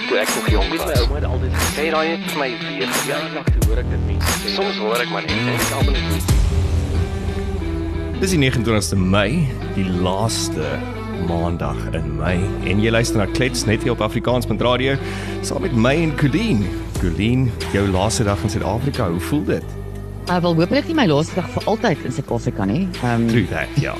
ek toe ek nog jonk was. My ouma het altyd gesê, raai net vir my weer. ja, nog te hoor ek dit mense sê. Soms hoor ek maar net en ek almal net Dis die 29ste Mei, die laaste maandag in Mei en jy luister na Klets net hier op Afrikaans met radio saam met my en Colleen. Colleen, jou laaste dag in Suid-Afrika, hoe voel dit? Ek wil hopelik nie my laaste dag vir altyd in Suid-Afrika nie. Ehm True that, ja.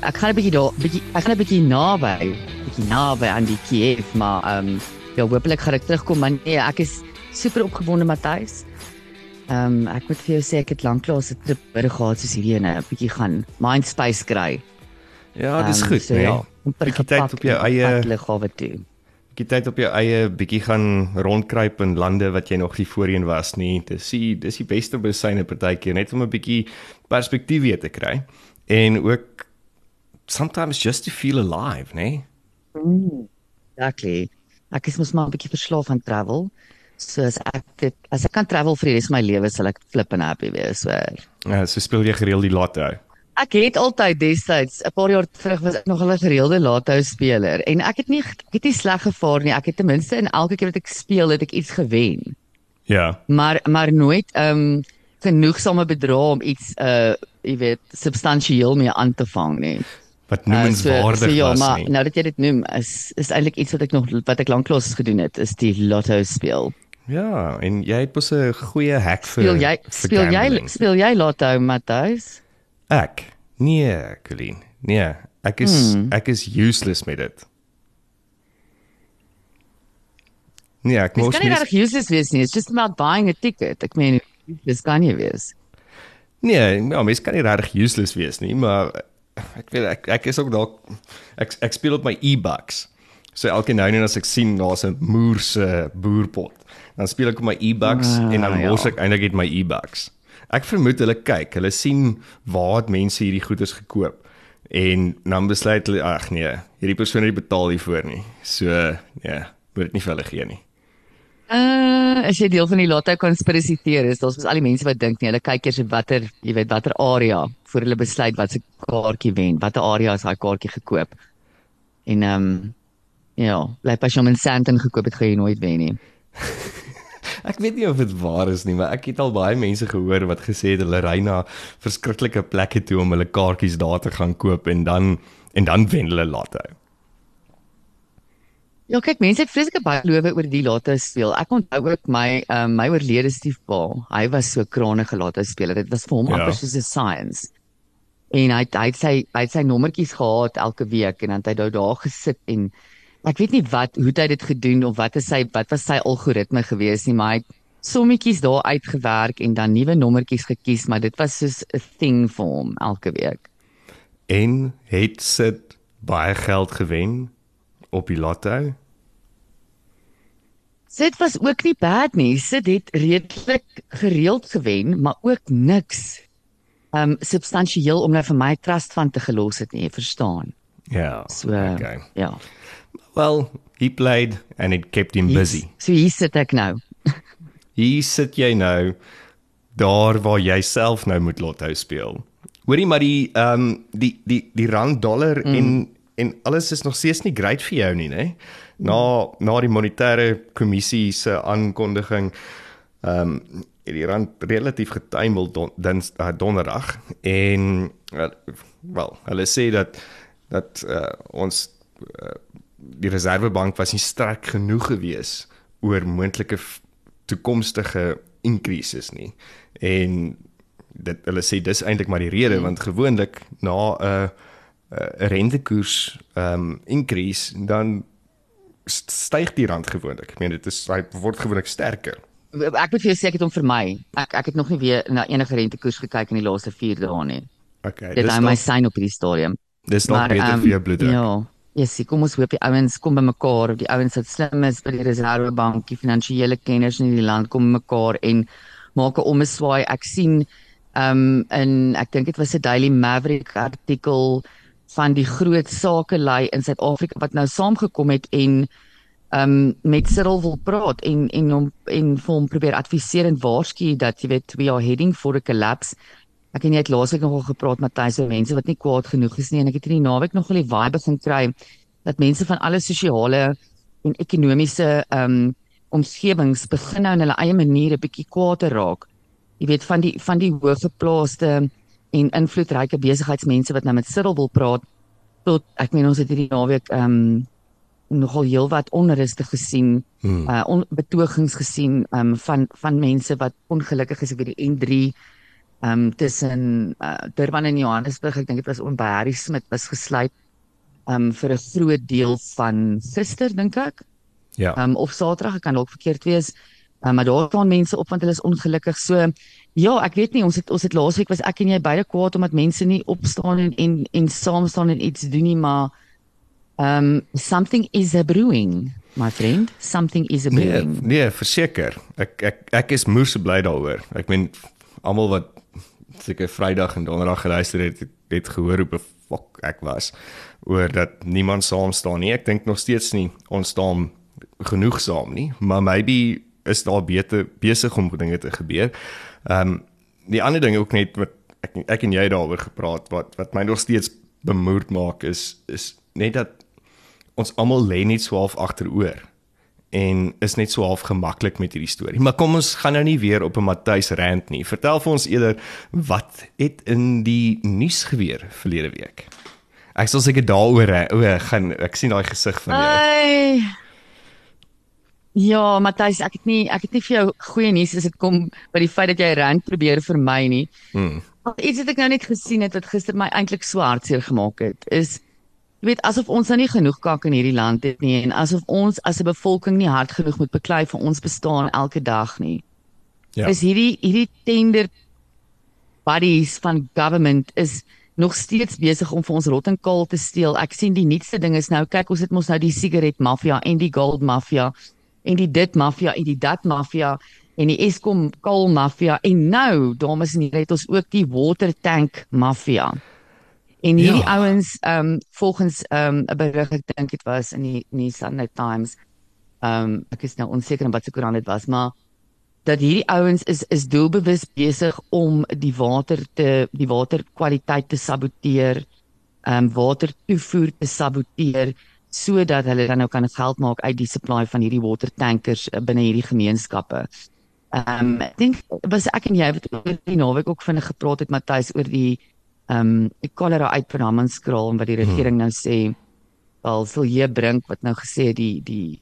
ek gaan 'n bietjie daar bietjie ek gaan 'n bietjie naby, bietjie naby aan die Kiev, maar ehm um, ja, hopelik gaan ek terugkom, maar nee, ek is super opgewonde Matthys. Ehm um, ek moet vir jou sê ek het lanklaas 'n trip by gehad soos hierdie ene, 'n bietjie gaan mind space kry. Ja, dis Ehm, goed, so nee. Ja, amper Bietjie tyd gepak op jou en eie- pad lughawe toe. Bietjie tyd op jou eie bietjie gaan rondkruip in lande wat jy nog nie voorheen was nie. Dis die dis die beste besyne partykeer net om 'n bietjie perspektief weer te kry en ook sometimes just to feel alive, nee. Exactly. Ek is mos maar 'n bietjie verslaaf aan travel. So as ek dit as ek kan travel vir die res van my lewe sal ek flip and happy wees. So Ja, so speel jy gereeld die lotto. Ek het altyd destyds 'n paar jaar terug was ek nog 'n gereelde lotto speler en ek het nie ek het nie sleg gevaar nie. Ek het ten minste in elke keer wat ek speel het ek iets gewen. Ja. Maar maar nooit ehm um, genoegsame bedrae om iets uh jy weet substansieel mee aan te vang nie. Wat Uh, noemenswaardig ja, was maar nie. nou dat jy dit noem is is eintlik iets wat ek nog wat ek lanklaas gedoen het is die lotto speel. Ja, en jy het mos 'n goeie hack vir Speel jy vir speel jy gambling. speel jy lotto Matthys? Ek? Nee, Colleen. Nee, ek is Hmm. ek is useless met dit. Nee, ek Dit moes kan nie nie regtig useless wees nie. It's just about buying a ticket. Ek meen dis kan nie wees. Nee, ja, mens kan nie regtig useless wees nie, maar ek weet ek ek is ook dalk ek ek speel op my e-bucks. So elke nou en dan as ek sien daar's 'n moerse boerpot, dan speel ek op my e-bucks Ah, en dan ja. mors ek eintlik net my e-bucks. Ek vermoed hulle kyk, hulle sien waar het mense hierdie goederes gekoop en dan besluit hulle ag nee, hierdie persoon het nie betaal hiervoor nie. So ja, moet dit nie vir hulle gee nie. Uh, as jy deel van die lotto conspiracy theories, daar's mos al die mense wat dink nee, hulle kyk eers op watter, jy weet, watter area voor hulle besluit wat se kaartjie wen, watter area is daai kaartjie gekoop. En ehm um, ja, bly pas jy om in Sandton gekoop het, gaan jy nooit wen nie. Ek weet nie of dit waar is nie, maar ek het al baie mense gehoor wat gesê het hulle ry na verskriklike plekke toe om hulle kaartjies daar te gaan koop en dan en dan wen hulle lotto. Ja, kyk, mense het vreeslike baie lowe oor die lotto speel. Ek onthou ook my um, my oorlede stiefpa. Hy was so kranige lotto speler. Dit was vir hom Ja. amper soos 'n science. En hy hy het sy hy het sy nommertjies gehad elke week en dan het hy nou daar gesit en ek weet nie wat hoe het hy dit gedoen of wat is sy wat was sy algoritme gewees nie, maar hy het sommetjies daar uitgewerk en dan nuwe nommertjies gekies, maar dit was soos 'n thing vir hom elke week. En het sit baie geld gewen op die lotto. Sit was ook nie bad nie. Sit het redelik gereeld gewen, maar ook niks um substansieel om nou vir my trust van te gelos het nie, verstaan. Ja. So okay. ja. Well, he played and it kept him busy. So hier sit ek nou. Hier sit jy nou daar waar jy self nou moet lotto speel. Hoorie maar die ehm um, die die die rand dollar mm. en en alles is nog steeds nie great vir jou nie, né? Na na die monetêre kommissie se aankondiging ehm um, het die rand relatief getuimel don, dins uh, donderdag en uh, wel, hulle sê dat dat uh, ons uh, die reservebank was nie sterk genoeg gewees oor moontlike toekomstige increases nie. En dit hulle sê dis eintlik maar die rede mm. want gewoonlik na 'n uh, rentekoers ehm um, increase dan st- styg die rand gewoonlik. Ek meen dit is hy word gewoonlik sterker. Ek moet vir jou sê ek het hom vermy. Ek ek het nog nie weer na enige rentekoers gekyk in die laaste 4 dae nie. Okay, Dit is my sein op hierdie stadium. dis dalk beter ehm, vir jou bloeddruk. Ja. Yes, kom ons hoop die ouens kom by mekaar, die ouens wat slim is by die Reservebank, die finansiële kenners in die land kom mekaar en maak 'n omswaai. Ek sien ehm um, in ek dink dit was 'n Daily Maverick artikel van die groot sakelei in Suid-Afrika wat nou saamgekom het en um, met Cyril wil praat en en hom en vir hom probeer adviseer en waarsku dat jy weet we are heading for a collapse. Ek en jy het laasweek nogal gepraat Matthys oor mense wat nie kwaad genoeg is nie en ek het in die naweek nogal die vibe begin kry dat mense van alle sosiale en ekonomiese um, omgewings begin nou in hulle eie maniere bietjie kwaad te raak. Jy weet van die van die hooggeplaaste en invloedryke besigheidsmense wat nou met Cyril wil praat tot ek meen ons het hierdie naweek ehm um, nogal heelwat onrustig gesien, hmm. uh on, betogings gesien um van van mense wat ongelukkig is oor die N3 um tussen uh, Durban en Johannesburg. Ek dink dit was om by Harry Smit was gesluit um vir 'n groot deel van gister dink ek. Ja. Um of Saterdag, ek kan dalk verkeerd wees. Um, maar daar staan mense op want hulle is ongelukkig. So ja, ek weet nie ons het ons het laasweek was ek en jy beide kwaad omdat mense nie opstaan en en en saam staan en iets doen nie, maar um something is a brewing. My friend, something is a Nee, brewing. nee, verseker. Ek ek ek is moer se bly daaroor. Ek meen almal wat seker Vrydag en Donderdag geluister het, het, het gehoor hoe befok ek was oor dat niemand saam staan nie. Ek dink nog steeds nie ons staan genoeg saam nie, maar maybe is daar beter besig om dinge te gebeur. Ehm um, die ander ding ook net wat ek ek en jy daaroor gepraat wat wat my nog steeds bemoerd maak is is net dat ons almal lê net so half agteroor en is net so half gemaklik met hierdie storie. Maar kom ons gaan nou nie weer op 'n Matthys rant nie. Vertel vir ons eerder wat het in die nuus gebeur verlede week. Ek sal seker daaroor hè. o, gaan ek sien daai gesig van jou. Ai. Ja, Matthys, ek het nie ek het nie vir jou goeie nuus as dit kom by die feit dat jy rand probeer vermy nie. Hmm. Maar iets wat ek nou net gesien het wat gister my eintlik so hartseer gemaak het, is jy weet asof ons nou nie genoeg kak in hierdie land het nie en asof ons as 'n bevolking nie hard genoeg moet beklei vir ons bestaan elke dag nie. Ja. Is hierdie hierdie tender bodies van government is nog steeds besig om vir ons rot en kaal te steel. Ek sien die nuutste ding is nou kyk ons het mos nou die sigaret maffia en die gold maffia en die dit maffia en die dat maffia en die Eskom kaal maffia en nou dames en here het ons ook die water tank maffia. En hierdie Ja. ouens ehm um, volgens ehm um, 'n berig ek dink dit was in die in die Sunday Times ehm um, ek is nou onseker in watter koerant dit was maar dat hierdie ouens is is doelbewus besig om die water te die waterkwaliteit te saboteer, ehm um, water toevoer te saboteer sodat hulle dan nou kan geld maak uit die supply van hierdie watertankers uh, binne hierdie gemeenskappe. Ehm um, ek dink was ek en jy wat oor die naweek ook vinnig gepraat het Matthys oor die ehm um, kolera uit van Hammanskraal en wat die regering nou sê wel sal hier bring wat nou gesê die die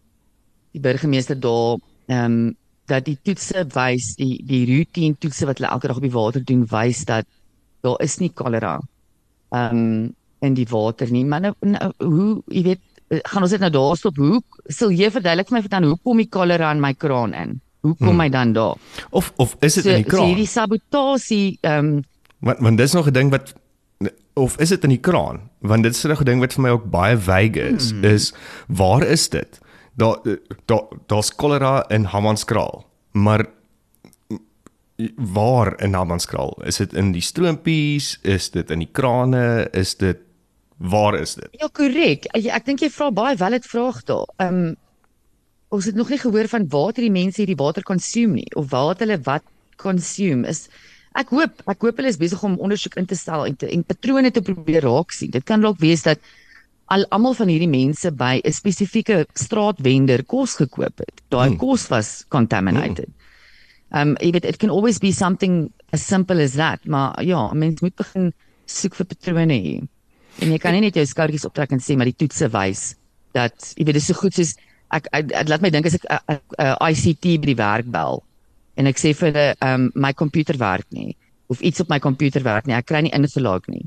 die burgemeester daar ehm um, dat die toetse wys die die routine toetse wat hulle elke dag op die water doen wys dat daar is nie kolera ehm um, in die water nie maar nou, nou hoe jy weet eh, gaan ons dit nou daar stop hoe sal jy verduidelik vir my dan hoe kom die kolera in my kraan in hoe kom Hmm. hy dan daar Of of is dit so, in die so kraan? hierdie sabotasie ehm um, Want want dis nog 'n ding wat of is dit in die kraan? Want dit is nog 'n ding wat vir my ook baie vague is. Hmm. Is waar is dit? Daar daar daar's kolera in Hammanskraal, maar waar in Hammanskraal? Is dit in die stroompies? Is dit in die krane? Is dit waar is dit? Ja, korrek. Ek, dink jy vra baie valid vraag daar. Ehm um, ons het nog nie gehoor van waar die mense hierdie water consume nie of waar het hulle wat consume is ek hoop ek hoop hulle is besig om ondersoek in te stel en te, en patrone te probeer raak sien. Dit kan dalk wees dat al almal van hierdie mense by 'n spesifieke straatvender kos gekoop het. Daai Hmm. kos was contaminated. Um jy weet it can always be something as simple as that, maar ja, mens moet begin soek vir patrone hier. En jy kan nie net jou skouers optrek en sê maar die toetse wys dat jy weet dis so goed soos ek, ek, ek laat my dink as ek 'n uh, ICT by die werk bel en ek sê vir hulle um my komputer werk nie of iets op my komputer werk nie, ek kry nie ingelaag nie.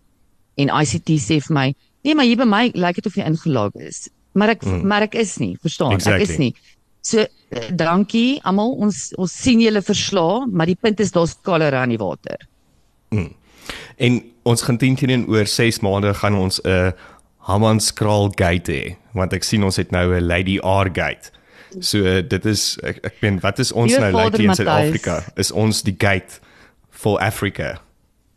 En ICT sê vir my, nee, maar hier by my lyk dit of jy ingelaag is. Maar ek Mm. mm. maar ek is nie, verstaan? Exactly. Ek is nie. So eh, dankie almal, ons ons sien julle verslaa, maar die punt is daar's kolera in die water. En ons gaan teen teen oor 6 maande gaan ons 'n Hammanskraal gate hê, want ek sien ons het nou 'n Lady R gate. So uh, dit is ek ek meen wat is ons Liewe nou like Vader in. Suid-Afrika? Is ons die gate for Africa?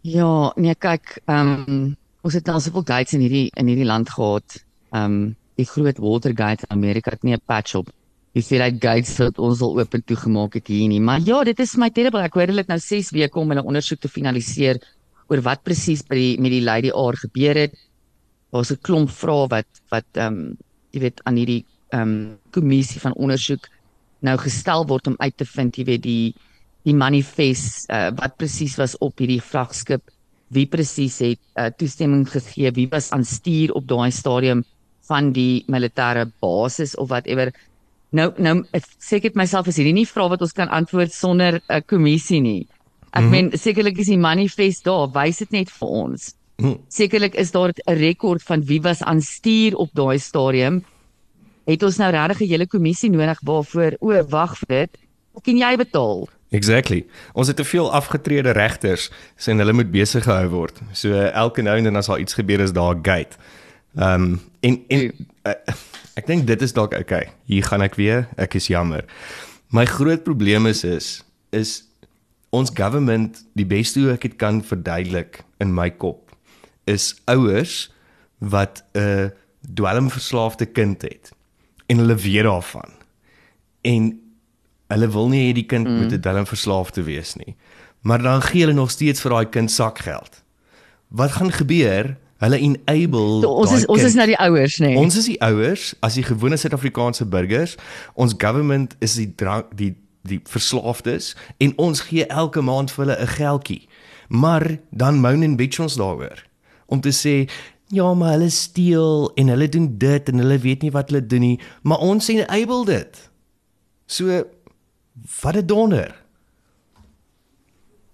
Ja, nee kyk, ehm um, ons het al soveel gates in hierdie in hierdie land gehad. Ehm um, die groot Watergate in Amerika het nie 'n patch op. Die hoeveelheid gates wat ons al oop en toegemaak het hier nie. Maar ja, dit is my terrible. Ek hoor hulle het nou 6 weke om hulle ondersoek te finaliseer oor wat presies by die met die Lady R gebeur het. Daar's 'n klomp vrae wat wat ehm um, jy weet aan hierdie ehm um, kommissie van ondersoek nou gestel word om uit te vind, jy weet die die manifest uh, wat presies was op hierdie vragskip, wie presies het uh, toestemming gegee, wie was aan stuur op daai stadium van die militêre basis of whatever. Nou nou sê ek dit myself is hierdie nie vrae wat ons kan antwoord sonder 'n uh, kommissie nie. Ek mm -hmm. meen sekerlik is die manifest daar, wys dit net vir ons. Hm. Sekerlik is daar 'n rekord van wie was aan stuur op daai stadium. Het ons nou regtig 'n hele kommissie nodig waarvoor o, wag vir dit. Kan jy betaal? Exactly. Ons het te veel afgetrede regters sien hulle moet besig gehou word. So elke nou en dan as daar iets gebeur is daar gate. Ehm um, en en uh, ek dink dit is dalk okay. Hier gaan ek weer. Ek is jammer. My groot probleem is is is ons government die beste hoe ek dit kan verduidelik in my kop is ouers wat 'n dwelmverslaafde kind het en hulle weet daarvan. En hulle wil nie hê die kind mm. moet 'n dwelmverslaafde wees nie. Maar dan gee hulle nog steeds vir daai kind sakgeld. Wat gaan gebeur? Hulle enable so, ons is ons kind. is nou die ouers nê. Nee. Ons is die ouers as die gewone Suid-Afrikaanse burgers. Ons government is die drank die die verslaafdes en ons gee elke maand vir hulle 'n geldjie. Maar dan moan en bitch ons daaroor om te sê ja, maar hulle steel en hulle doen dit en hulle weet nie wat hulle doen nie, maar ons enable dit. So wat 'n donder.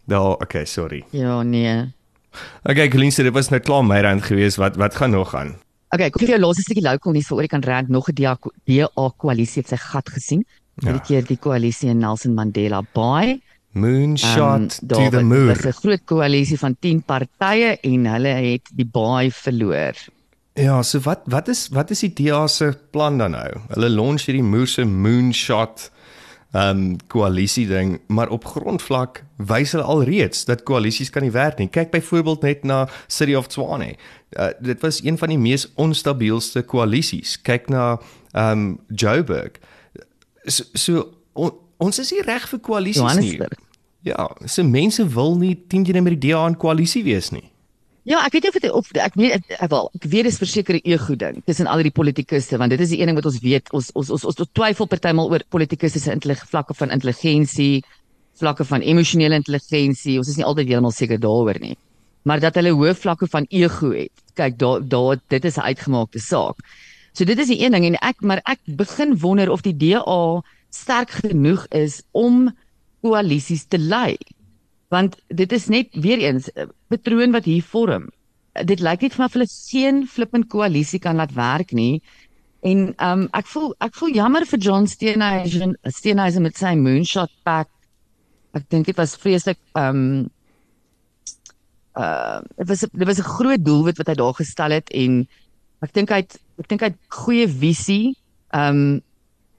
Nou, okay, sorry. Ja, nee. Okay, Colleen sê dit was nou klaar my rand gewees. Wat wat gaan nog aan? Okay, kom vir jou laaste stukkie local nuus vir oor ek kan rand nog 'n DA koalisie het sy gat gesien. Ja. Dit keer die koalisie in Nelson Mandela Bay. Moonshot um, to the moon. Dit is 'n groot koalisie van 10 partye en hulle het die baai verloor. Ja, so wat wat is wat is die DA se plan dan nou? Hulle launch hierdie moose moonshot um koalisie ding, maar op grondvlak wys hulle alreeds dat koalisies kan nie werk nie. Kyk byvoorbeeld net na City of Tshwane. Uh, dit was een van die mees onstabielste koalisies. Kyk na um Joburg. So, so on, ons is nie reg vir koalisies nie. Ja, se mense wil nie teen jy met die DA in koalisie wees nie. Ja, ek weet nie of dit of ek weet wel, ek weet dis versekerde ego ding tussen al die politikuste want dit is die een ding wat ons weet, ons ons ons, ons twyfel partymal oor politikuste se intelligensie vlakke van intelligensie, vlakke van emosionele intelligensie. Ons is nie altyd heeltemal seker daaroor nie. Maar dat hulle hoë vlakke van ego het. Kyk, daar daar dit is 'n uitgemaakte saak. So dit is die een ding en ek maar ek begin wonder of die DA sterk genoeg is om koalisies te lei. Want dit is net weer eens 'n eh, patroon wat hier vorm. Dit lyk net vir my of hulle geen flippend koalisie kan laat werk nie. En um, ek voel ek voel jammer vir John Steenhuisen, Steenhuisen met sy moonshot pack. Ek dink dit was vreeslik um, uh dit was dit was 'n groot doelwit wat hy daar gestel het en ek dink hy het ek dink hy het goeie visie. Ehm um,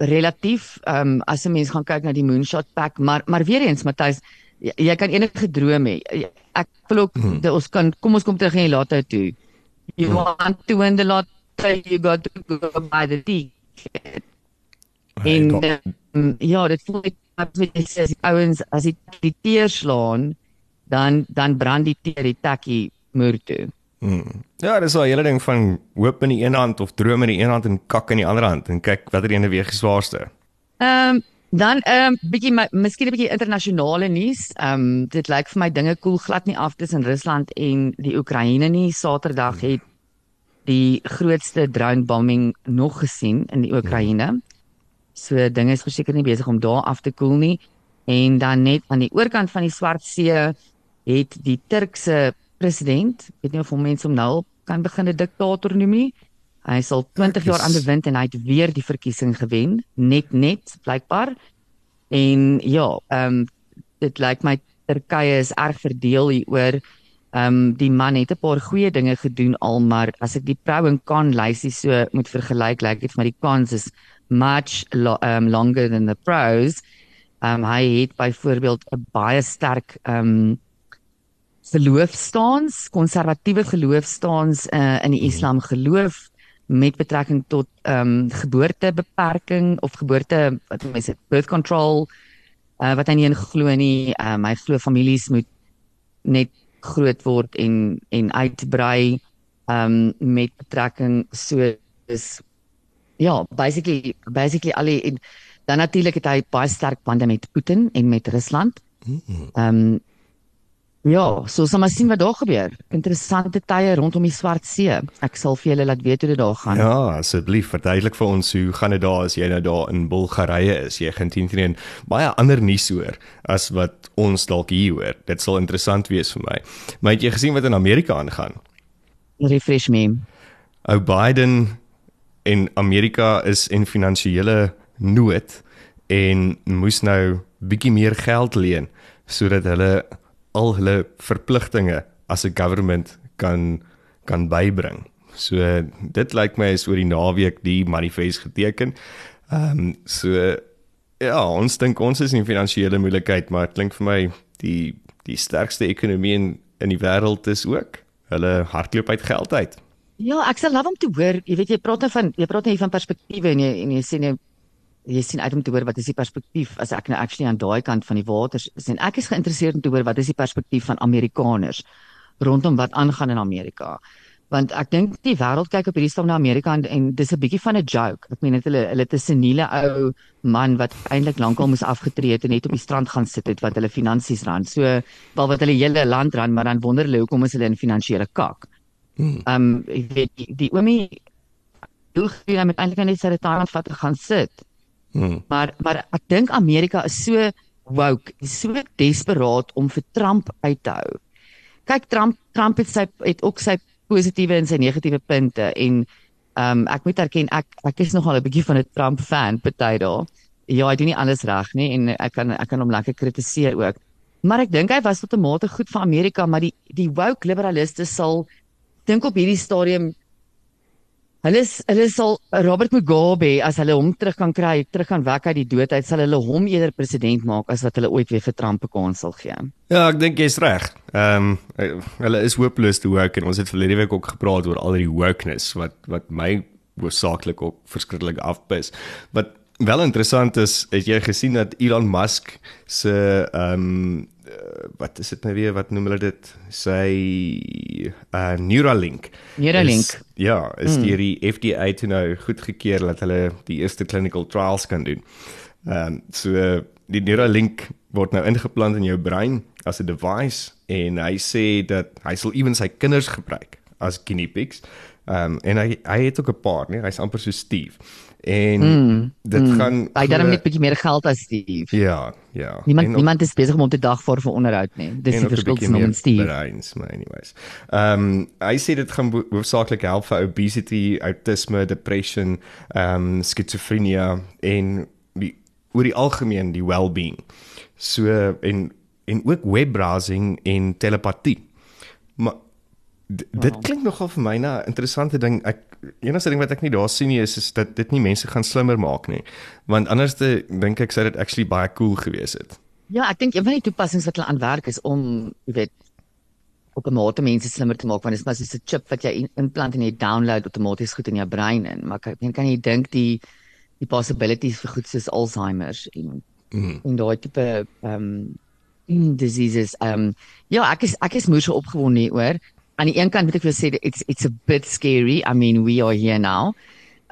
relatief ehm um, as 'n mens gaan kyk na die moonshot pack maar maar weer eens Matthys jy, jy kan enige droom hê ek wil ook hmm. de, ons kan kom ons kom terug in die later toe you hmm. want to win the lot you got to go by the ticket en um, ja dit voel ek as ouens as die, die teer slaan dan dan brand die teer die takkie muur toe Hmm. Ja, dis al hele ding van hoop in die een hand of droom in die een hand en kak in die ander hand en kyk watter een weeg die swaarste. Ehm um, dan ehm um, bietjie miskien 'n bietjie internasionale nuus. Ehm um, dit lyk vir my dinge koel glad nie af tussen Rusland en die Oekraïne nie. Saterdag hmm. het die grootste drone bombing nog gesien in die Oekraïne. Hmm. So dinge is verseker nie besig om daar af te koel nie. En dan net aan die oorkant van die Swart See het die Turkse president, ek weet nie of hom mense om nou kan begin 'n diktator noem nie. Hy sal 20 jaar aan bewind en hy het weer die verkiesing gewen, net net blykbaar. En ja, ehm um, dit lyk my Turkye is erg verdeel hieroor. Ehm um, die man het 'n paar goeie dinge gedoen al, maar as ek die pro en con lysie so moet vergelyk, lyk dit vir my die cons is much lo um, longer than the pros. Ehm um, hy het byvoorbeeld 'n baie sterk ehm um, geloofstaans, konservatiewe geloofstaans uh, in die Islam geloof met betrekking tot ehm um, geboortebeperking of geboorte wat mense birth control uh, wat hy nie in glo nie. Ehm um, hy glo families moet net groot word en en uitbrei ehm um, met betrekking so is ja, basically basically al die en dan natuurlik het hy baie sterk bande met Putin en met Rusland. Ehm um, ja, so sal maar sien wat daar gebeur. Interessante tye rondom die Swart See. Ek sal vir julle laat weet hoe dit daar gaan. Ja, asseblief verduidelik vir ons hoe gaan dit daar as jy nou daar in Bulgarië is. Jy gaan teen teen baie ander nuus hoor as wat ons dalk hier hoor. Dit sal interessant wees vir my. Maar het jy gesien wat in Amerika aangaan? Refresh me. Ou Biden en Amerika is in finansiële nood en moes nou bietjie meer geld leen sodat hulle al hulle verpligtinge as 'n government kan kan bybring. So dit lyk my is oor die naweek die manifest geteken. Ehm um, so ja, ons dink ons is in finansiële moeilikheid, maar dit klink vir my die die sterkste ekonomie in in die wêreld is ook. Hulle hardloop uit geld uit. Ja, ek sal love om te hoor, jy weet jy praat nou van jy praat nou hier van perspektiewe en jy en jy sê nou jy sien uit om te hoor wat is die perspektief. As ek nou actually aan daai kant van die waters is en ek is geïnteresseerd om te hoor wat is die perspektief van Amerikaners rondom wat aangaan in Amerika. Want ek dink die wêreld kyk op hierdie stadium na Amerika en, en dis 'n bietjie van 'n joke. Ek meen dit hulle hulle het 'n seniele ou man wat eintlik lankal moes afgetree het en net op die strand gaan sit het wat hulle finansies ran. So wel wat hulle hele land ran maar dan wonder hulle hoekom is hulle in finansiële kak. Ehm um, ek weet die, die oomie gaan hy met eintlik net sy retirement vat en gaan sit Hmm. Maar maar ek dink Amerika is so woke, is so desperaat om vir Trump uit te hou. Kyk Trump Trump het sy het ook sy positiewe en sy negatiewe punte en ehm um, ek moet erken ek ek is nogal 'n bietjie van 'n Trump fan party daar. Ja, hy doen nie alles reg nie en ek kan ek kan hom lekker kritiseer ook. Maar ek dink hy was tot 'n mate goed vir Amerika, maar die die woke liberaliste sal dink op hierdie stadium Hulle is, hulle sal Robert Mugabe as hulle hom terug kan kry, terug kan wek uit die dood uit, sal hulle hom eerder president maak as wat hulle ooit weer vir Trump 'n kans sal gee. Ja, ek dink jy's reg. Ehm um, hulle is hopeloos te woke en ons het verlede week ook gepraat oor al die wokeness wat wat my hoofsaaklik ook verskriklik afpis. Wat wel interessant is, het jy gesien dat Elon Musk se ehm um, wat is dit nou weer wat noem hulle dit sy uh Neuralink Neuralink. is, ja is mm. deur die FDA toe nou goedgekeur dat hulle die eerste clinical trials kan doen. Ehm um, so die Neuralink word nou ingeplant in jou brein as 'n device en hy sê dat hy sal ewen sy kinders gebruik as guinea pigs. Ehm um, en hy hy het ook 'n paar, nee, hy's amper so Steve. En mm, dit mm. gaan hy het net 'n bietjie meer geld as Steve. Ja, ja. Niemand En ook- niemand is besig om te dag vir vir onderhoud nie. Dis die verskil tussen hom meer en Steve. Breins, maar anyways. Ehm um, hy sê dit gaan hoofsaaklik help vir obesity, autisme, depression, ehm um, skizofrenia en die oor die algemeen die well-being. So en en ook webbrowsing en telepatie. D- dit klink nogal vir my na 'n interessante ding. Ek enigste ding wat ek nie daar sien nie is is dat dit nie mense gaan slimmer maak nie. Want anderste dink ek sou dit actually baie cool gewees het. Ja, ek dink een van die toepassings wat hulle aan werk is om, jy weet, op 'n mate mense slimmer te maak want dit is maar soos 'n chip wat jy inplant en jy download outomaties goed in jou brein in. Maar ek meen kan jy dink die die possibilities vir goed soos Alzheimer's en Mm. en daai tipe ehm um, diseases ehm um, ja, ek is ek is moeë so opgewonde hieroor. Aan die een kant moet ek vir sê it's it's a bit scary. I mean, we are here now.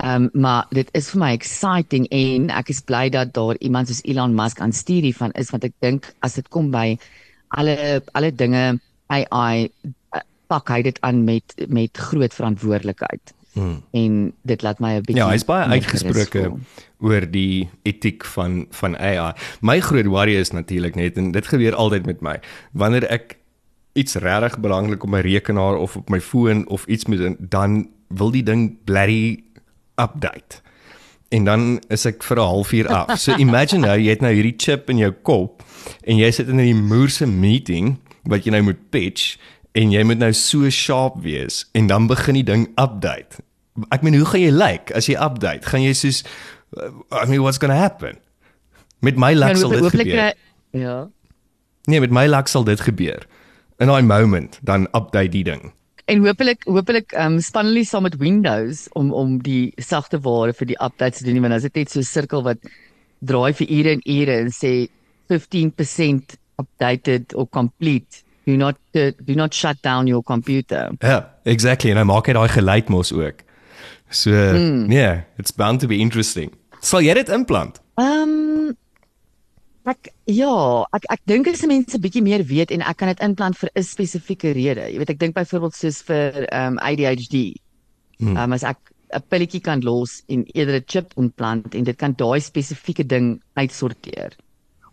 Ehm um, maar dit is vir my exciting en ek is bly dat daar iemand soos Elon Musk aan stuur hiervan is want ek dink as dit kom by alle alle dinge AI eh, pak hy dit aan met met groot verantwoordelikheid. Hmm. En dit laat my 'n bietjie Ja, hy's baie uitgesproke oor die etiek van van AI. My groot worry is natuurlik net en dit gebeur altyd met my. Wanneer ek iets regtig belangrik op my rekenaar of op my foon of iets moet doen, dan wil die ding blerry update. En dan is ek vir 'n halfuur af. So imagine nou jy het nou hierdie chip in jou kop en jy sit in 'n moerse meeting wat jy nou moet pitch en jy moet nou so sharp wees en dan begin die ding update. Ek meen hoe gaan jy lyk like, as jy update? Gaan jy soos uh, I mean what's going to happen? Met my luck sal dit gebeur. Ja. Nee, met my luck sal dit gebeur. In daai moment dan update die ding. En hopelik hopelik ehm um, span hulle saam met Windows om om die sagte ware vir die updates te doen nie, want as dit net so 'n sirkel wat draai vir ure en ure en sê 15% updated or complete. Do not uh, do not shut down your computer. Ja, exactly en hy maak hy daai geluid mos ook. So mm. yeah, it's bound to be interesting. Sal jy dit implant? Ehm um, ek ja, ek ek dink as mense bietjie meer weet en ek kan dit implant vir 'n spesifieke rede. Jy weet ek dink byvoorbeeld soos vir ehm um, ADHD. Ehm um, as ek 'n pilletjie kan los en eerder 'n chip implant en dit kan daai spesifieke ding uitsorteer.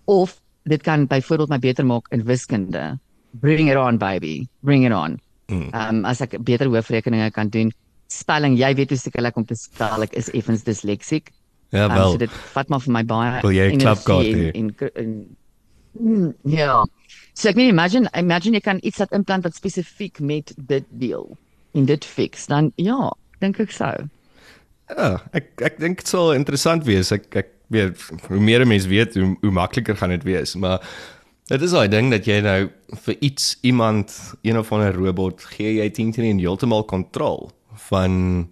Of dit kan byvoorbeeld my beter maak in wiskunde. Bring it on baby, bring it on. Ehm um, as ek beter hoofrekeninge kan doen. Spelling, jy weet hoe sekerlik om te spel, ek is effens disleksiek. Ja Um, wel. so dit vat maar vir my baie Wil jy 'n klapkaart hê? en, en, en mm, ja. So ek meen imagine imagine jy kan iets laat implant wat spesifiek met dit deel en dit fix dan ja, dink ek so. Ja, ek ek dink dit sal interessant wees. Ek ek weet hoe meer 'n mens weet, hoe hoe makliker gaan dit wees, maar dit is daai ding dat jy nou vir iets iemand een of ander robot gee jy teen teen heeltemal kontrol van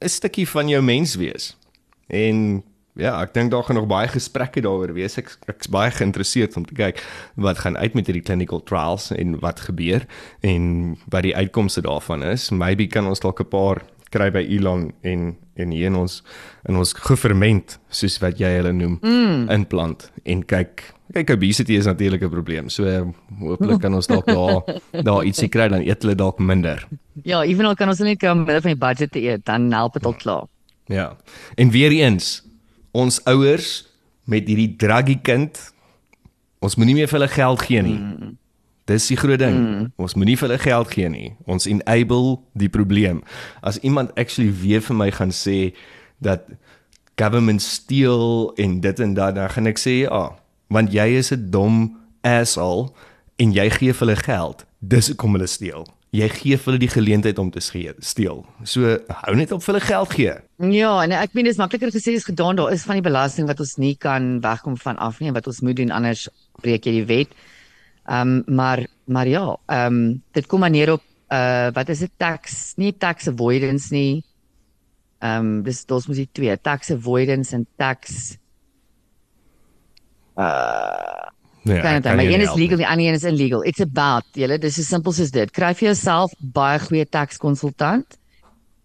'n stukkie van jou mens wees. En ja, ek dink daar gaan nog baie gesprekke daaroor wees. Ek ek's baie geïnteresseerd om te kyk wat gaan uit met hierdie clinical trials en wat gebeur en wat die uitkomste daarvan is. Maybe kan ons dalk 'n paar kry by Elon en en hier in ons in ons geferment soos wat jy hulle noem mm. implant en kyk kyk obesity is natuurlik 'n probleem. So uh, hopelik kan ons dalk daar daar ietsie kry dan eet hulle dalk minder. Ja, evenal kan ons net kom met van die budget eet, dan help dit al klaar. Ja. En weer eens, ons ouers met hierdie druggie kind, ons moenie meer vir hulle geld gee nie. Mm. Dis die groot ding. Mm. Ons moenie vir hulle geld gee nie. Ons enable die probleem. As iemand actually weer vir my gaan sê dat government steel en dit en dat, dan gaan ek sê ja, want jy is 'n dom asshole en jy gee vir hulle geld. Dis hoekom hulle steel. Jy gee hulle die geleentheid om te skee- steel. So hou net op vir hulle geld gee. Ja, en ek meen dis makliker gesê as gedaan. Daar is van die belasting wat ons nie kan wegkom van af nie en wat ons moet doen anders breek jy die wet. Ehm um, maar maar ja, ehm um, dit kom maar neer op uh wat is dit tax, nie tax avoidance nie. Ehm um, dis ons moet die twee, tax avoidance en tax uh Ja, kan dit, maar een is legal, die ander een is illegal. It's about, julle, dis so simpel soos dit. Kry vir jouself baie goeie tax konsultant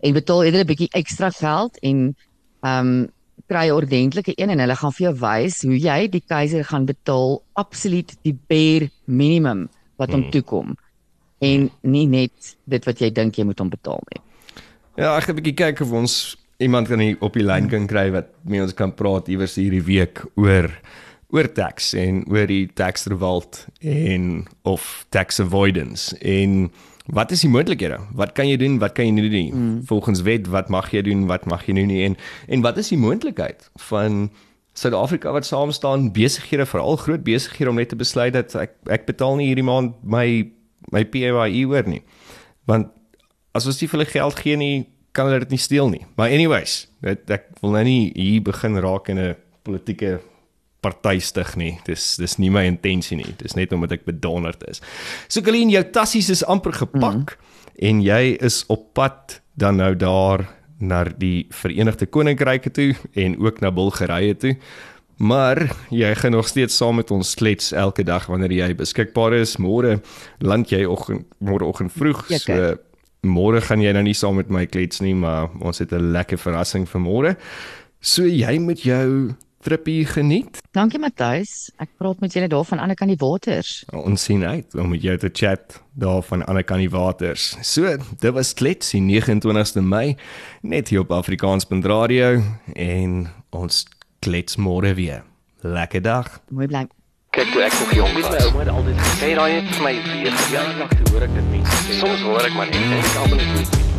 en betaal eerder 'n bietjie ekstra geld en ehm um, kry 'n ordentlike een en hulle gaan vir jou wys hoe jy die keiser gaan betaal absoluut die bare minimum wat hom Hmm. toekom en nie net dit wat jy dink jy moet hom betaal nie. Ja, ek gaan 'n bietjie kyk of ons iemand kan hier op die lyn kan kry wat met ons kan praat iewers hierdie week oor oor tax en oor die tax revolt en of tax avoidance en wat is die moontlikhede? Wat kan jy doen? Wat kan jy nie doen? Mm. Volgens wet, wat mag jy doen? Wat mag jy nou nie en en wat is die moontlikheid van Suid-Afrika wat saam staan besighede veral groot besighede om net te besluit dat ek ek betaal nie hierdie maand my my PAYE hoor nie. Want as ons nie vir hulle geld gee nie, kan hulle dit nie steel nie. Maar anyways, dit ek wil nou nie hier begin raak in 'n politieke party stig nie. Dis dis nie my intensie nie. Dis net omdat ek bedonderd is. So Colleen, jou tassies is amper gepak mm. en jy is op pad dan nou daar na die Verenigde Koninkryke toe en ook na Bulgarië toe. Maar jy gaan nog steeds saam met ons klets elke dag wanneer jy beskikbaar is. Môre land jy oggend môreoggend vroeg. Ja, So môre gaan jy nou nie saam met my klets nie, maar ons het 'n lekker verrassing vir môre. So jy moet jou trippie geniet. Dankie Matthys. Ek praat met julle daar van ander kant die waters. Ons sien uit om met jou te chat daar van ander kant die waters. So, dit was klets die 29ste Mei net hier op Afrikaans.radio en ons klets môre weer. Lekker dag. Mooi bly. Kyk toe ek nog jong Weet my was. ouma het altyd gesê Sê daai het vir my weer jare lank te hoor ek dit mense sê. Soms hoor ek maar net en ek almal net